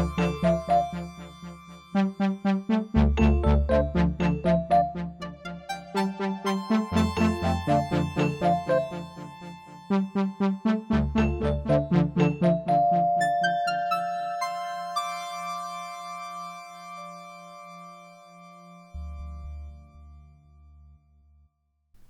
Thank you.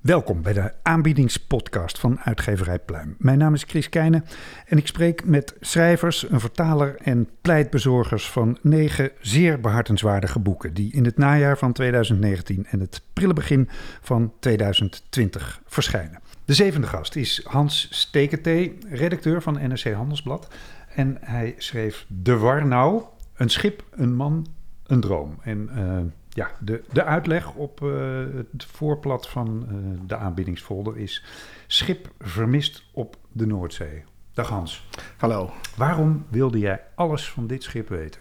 Welkom bij de aanbiedingspodcast van uitgeverij Pluim. Mijn naam is Chris Keijnen en ik spreek met schrijvers, een vertaler en pleitbezorgers van negen zeer behartenswaardige boeken die in het najaar van 2019 en het prille begin van 2020 verschijnen. De zevende gast is Hans Steketee, redacteur van NRC Handelsblad en hij schreef De Warnau, een schip, een man, een droom. En uh, ja, de, de uitleg op uh, het voorblad van uh, de aanbiedingsfolder is... Schip vermist op de Noordzee. Dag Hans. Hallo. Waarom wilde jij alles van dit schip weten?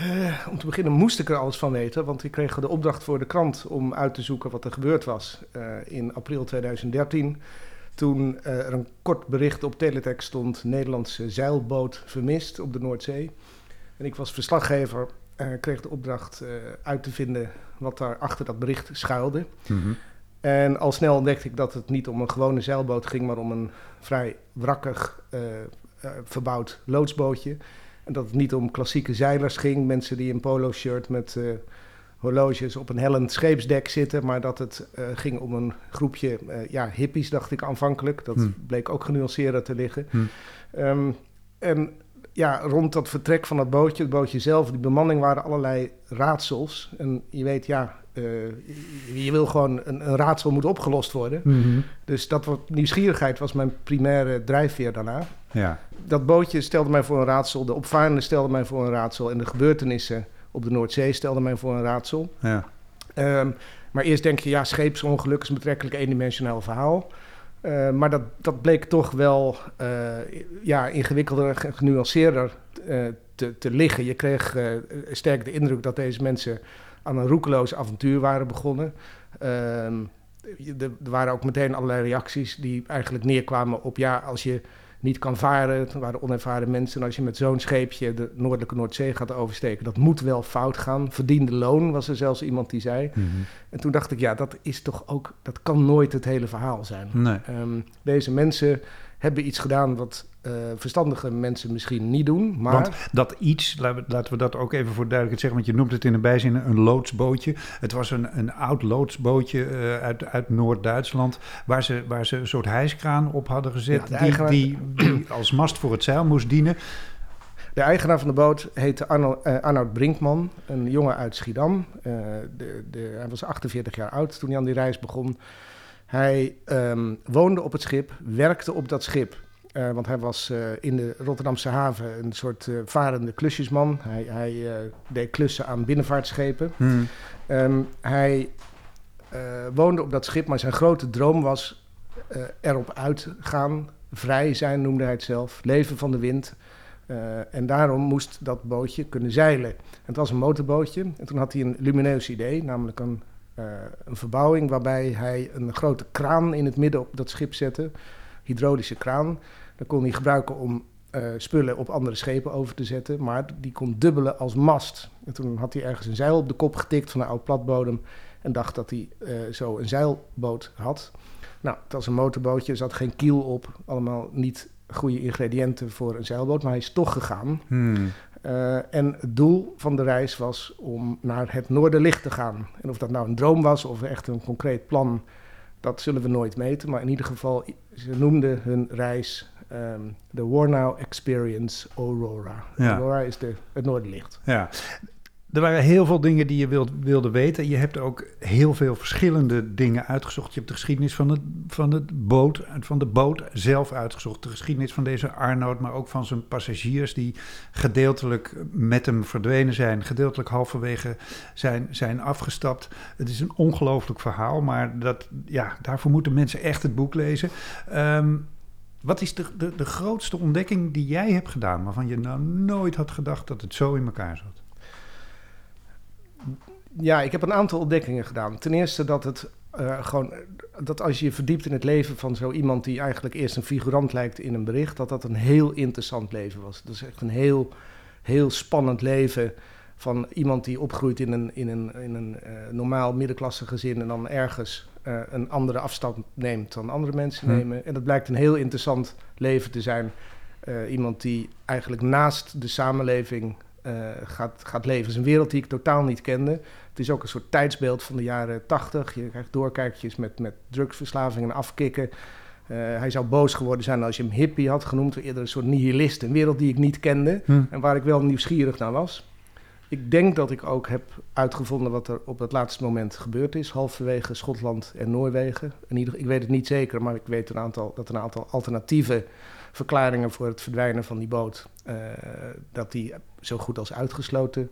Uh, om te beginnen moest ik er alles van weten, want ik kreeg de opdracht voor de krant om uit te zoeken wat er gebeurd was in april 2013. Toen er een kort bericht op teletext stond: Nederlandse zeilboot vermist op de Noordzee. En ik was verslaggever kreeg de opdracht uh, uit te vinden wat daar achter dat bericht schuilde. Mm -hmm. En al snel ontdekte ik dat het niet om een gewone zeilboot ging, maar om een vrij wrakkig uh, verbouwd loodsbootje. En dat het niet om klassieke zeilers ging, mensen die in polo-shirt met horloges op een hellend scheepsdek zitten, maar dat het ging om een groepje ja, hippies, dacht ik aanvankelijk. Dat mm. bleek ook genuanceerder te liggen. Mm. Um, en ja, rond dat vertrek van dat bootje, het bootje zelf, die bemanning waren allerlei raadsels. En je weet, ja, uh, je wil gewoon een, een, raadsel moet opgelost worden. Mm -hmm. Dus dat wat nieuwsgierigheid was mijn primaire drijfveer daarna. Ja. Dat bootje stelde mij voor een raadsel, de opvarenden stelden mij voor een raadsel en de gebeurtenissen op de Noordzee stelden mij voor een raadsel. Ja. Um, maar eerst denk je, ja, scheepsongeluk is een betrekkelijk eendimensionaal verhaal. Uh, maar dat, dat bleek toch wel uh, ja, ingewikkelder en genuanceerder uh, te, te liggen. Je kreeg sterk de indruk dat deze mensen aan een roekeloos avontuur waren begonnen. Ehm, er waren ook meteen allerlei reacties die eigenlijk neerkwamen op... ja, als je niet kan varen. Het waren onervaren mensen. En als je met zo'n scheepje de Noordelijke Noordzee gaat oversteken, dat moet wel fout gaan. Verdiende loon was er zelfs iemand die zei. Mm -hmm. En toen dacht ik, ja, dat is toch ook, dat kan nooit het hele verhaal zijn. Nee. Um, deze mensen hebben iets gedaan wat uh, verstandige mensen misschien niet doen. Maar... Want dat iets, laten we dat ook even voor duidelijkheid zeggen, want je noemt het in een bijzin een loodsbootje. Het was een, een oud loodsbootje uh, uit, uit Noord-Duitsland, waar ze, waar ze een soort hijskraan op hadden gezet, ja, die, die, die als mast voor het zeil moest dienen. De eigenaar van de boot heette Arno, uh, Arnoud Brinkman, een jongen uit Schiedam. De, de, hij was 48 jaar oud toen hij aan die reis begon. Hij um, woonde op het schip, werkte op dat schip. Uh, want hij was uh, in de Rotterdamse haven een soort uh, varende klusjesman. Hij, hij deed klussen aan binnenvaartschepen. Hmm. Um, hij woonde op dat schip, maar zijn grote droom was erop uitgaan. Vrij zijn noemde hij het zelf. Leven van de wind. en daarom moest dat bootje kunnen zeilen. Het was een motorbootje. En toen had hij een lumineus idee, namelijk een een verbouwing waarbij hij een grote kraan in het midden op dat schip zette. Hydraulische kraan. Dat kon hij gebruiken om uh, spullen op andere schepen over te zetten. Maar die kon dubbelen als mast. En toen had hij ergens een zeil op de kop getikt van een oud platbodem. En dacht dat hij uh, zo een zeilboot had. Nou, het was een motorbootje, zat geen kiel op. Allemaal niet goede ingrediënten voor een zeilboot. Maar hij is toch gegaan. Hmm. Uh, en het doel van de reis was om naar het Noorderlicht te gaan. En of dat nou een droom was of echt een concreet plan, dat zullen we nooit meten. Maar in ieder geval, ze noemden hun reis um, de Warnow Experience Aurora. Ja. Aurora is de, het Noorderlicht. Ja, er waren heel veel dingen die je wild, wilde weten. Je hebt ook heel veel verschillende dingen uitgezocht. Je hebt de geschiedenis van, het, van, het boot, van de boot zelf uitgezocht. De geschiedenis van deze Arnoud, maar ook van zijn passagiers... die gedeeltelijk met hem verdwenen zijn... gedeeltelijk halverwege zijn, zijn afgestapt. Het is een ongelooflijk verhaal, maar dat, ja, daarvoor moeten mensen echt het boek lezen. Um, wat is de, de, de grootste ontdekking die jij hebt gedaan... waarvan je nou nooit had gedacht dat het zo in elkaar zat? Ja, ik heb een aantal ontdekkingen gedaan. Ten eerste dat het uh, gewoon dat als je je verdiept in het leven van zo iemand die eigenlijk eerst een figurant lijkt in een bericht, dat dat een heel interessant leven was. Dat is echt een heel heel spannend leven van iemand die opgroeit in een, in een, in een uh, normaal middenklasse gezin en dan ergens uh, een andere afstand neemt dan andere mensen hm. nemen. En dat blijkt een heel interessant leven te zijn. Iemand die eigenlijk naast de samenleving gaat, gaat leven. Het is een wereld die ik totaal niet kende. Het is ook een soort tijdsbeeld van de jaren tachtig. Je krijgt doorkijkjes met, met drugsverslaving en afkikken. hij zou boos geworden zijn als je hem hippie had genoemd. Eerder een soort nihilist. Een wereld die ik niet kende hm. en waar ik wel nieuwsgierig naar was. Ik denk dat ik ook heb uitgevonden wat er op dat laatste moment gebeurd is, halverwege Schotland en Noorwegen. Ik weet het niet zeker, maar ik weet een aantal, dat een aantal alternatieve verklaringen voor het verdwijnen van die boot, uh, dat die zo goed als uitgesloten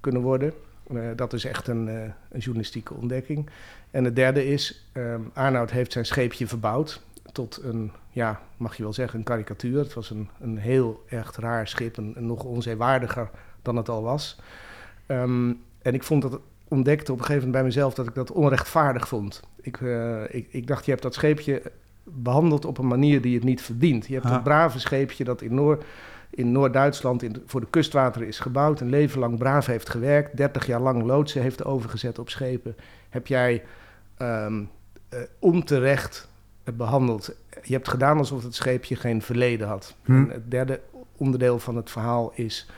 kunnen worden. Uh, dat is echt een, uh, een, journalistieke ontdekking. En het derde is, um, Arnoud heeft zijn scheepje verbouwd tot een, ja, mag je wel zeggen, een karikatuur. Het was een, een heel echt raar schip, een, een nog onzeewaardiger dan het al was. Um, en ik vond dat ontdekte op een gegeven moment bij mezelf dat ik dat onrechtvaardig vond. Ik, uh, ik, ik, dacht, je hebt dat scheepje behandeld op een manier die het niet verdient. Je hebt ah. een brave scheepje dat in, Noor, in Noord-Duitsland voor de kustwateren is gebouwd, een leven lang braaf heeft gewerkt, 30 jaar lang loodsen heeft overgezet op schepen. Heb jij um, uh, onterecht behandeld. Je hebt gedaan alsof het scheepje geen verleden had. Hm. En het derde onderdeel van het verhaal is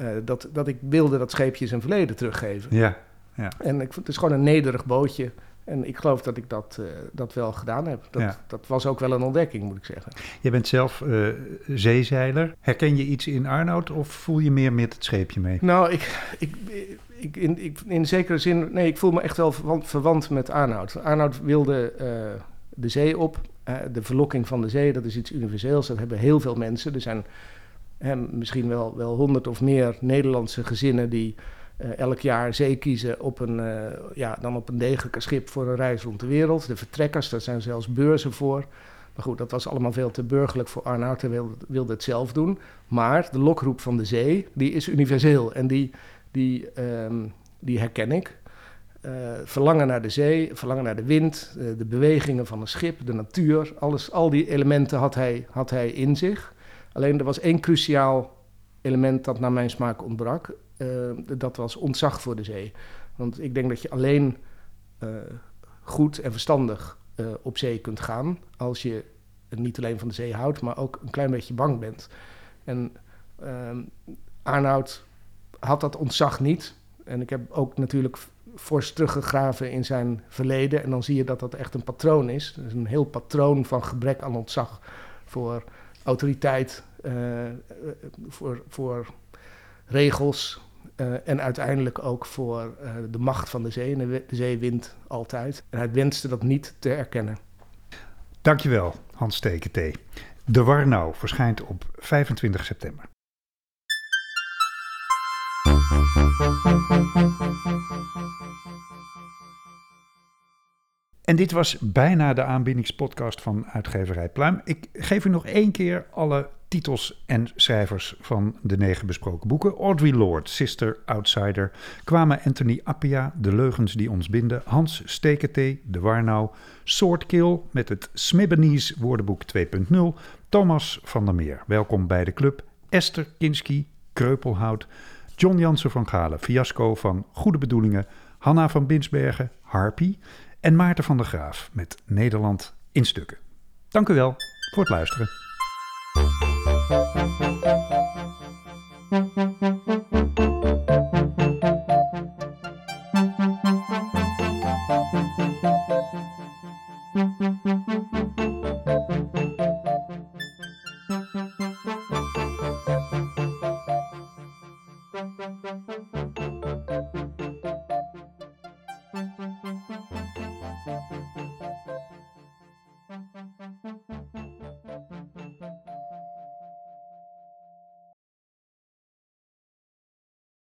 uh, dat, dat ik wilde dat scheepje zijn verleden teruggeven. Ja, ja. En ik, het is gewoon een nederig bootje. En ik geloof dat ik dat, uh, dat wel gedaan heb. Dat, ja. dat was ook wel een ontdekking, moet ik zeggen. Je bent zelf uh, zeezeiler. Herken je iets in Arnoud of voel je meer met het scheepje mee? Nou, ik, ik, ik, in, ik, in zekere zin... Nee, ik voel me echt wel verwant, verwant met Arnoud. Arnoud wilde uh, de zee op. de verlokking van de zee, dat is iets universeels. Dat hebben heel veel mensen. Er zijn misschien wel, wel honderd of meer Nederlandse gezinnen die uh, elk jaar zee kiezen op een, uh, ja, dan op een degelijke schip voor een reis rond de wereld. De vertrekkers, daar zijn zelfs beurzen voor. Maar goed, dat was allemaal veel te burgerlijk voor Arnoud. Hij wilde, het zelf doen. Maar de lokroep van de zee, die is universeel. En die, die, um, die herken ik. Uh, verlangen naar de zee, verlangen naar de wind, de bewegingen van een schip, de natuur. Alles, al die elementen had hij, had hij in zich. Alleen er was één cruciaal element dat naar mijn smaak ontbrak. Uh, dat was ontzag voor de zee. Want ik denk dat je alleen uh, goed en verstandig uh, op zee kunt gaan als je niet alleen van de zee houdt, maar ook een klein beetje bang bent. En Arnoud had dat ontzag niet. En ik heb ook natuurlijk fors teruggegraven in zijn verleden. En dan zie je dat dat echt een patroon is. is een heel patroon van gebrek aan ontzag voor autoriteit, uh, voor, voor regels uh, en uiteindelijk ook voor de macht van de zee. En de, de, zee wint altijd. En hij wenste dat niet te erkennen. Dankjewel, Hans Tekentee. De Warnau verschijnt op 25 september. En dit was bijna de aanbiedingspodcast van uitgeverij Pluim. Ik geef u nog één keer alle titels en schrijvers van de negen besproken boeken. Audrey Lord, Sister Outsider. Kwame Anthony Appia, De Leugens die ons binden. Hans Steketee, De Warnau. Swordkill met het Smibbenese woordenboek 2.0. Thomas van der Meer, welkom bij de club. Esther Kinski, Kreupelhout. John Jansen van Galen, Fiasco van Goede Bedoelingen. Hanna van Binsbergen, Harpy en Maarten van der Graaf met Nederland in stukken. Dank u wel voor het luisteren.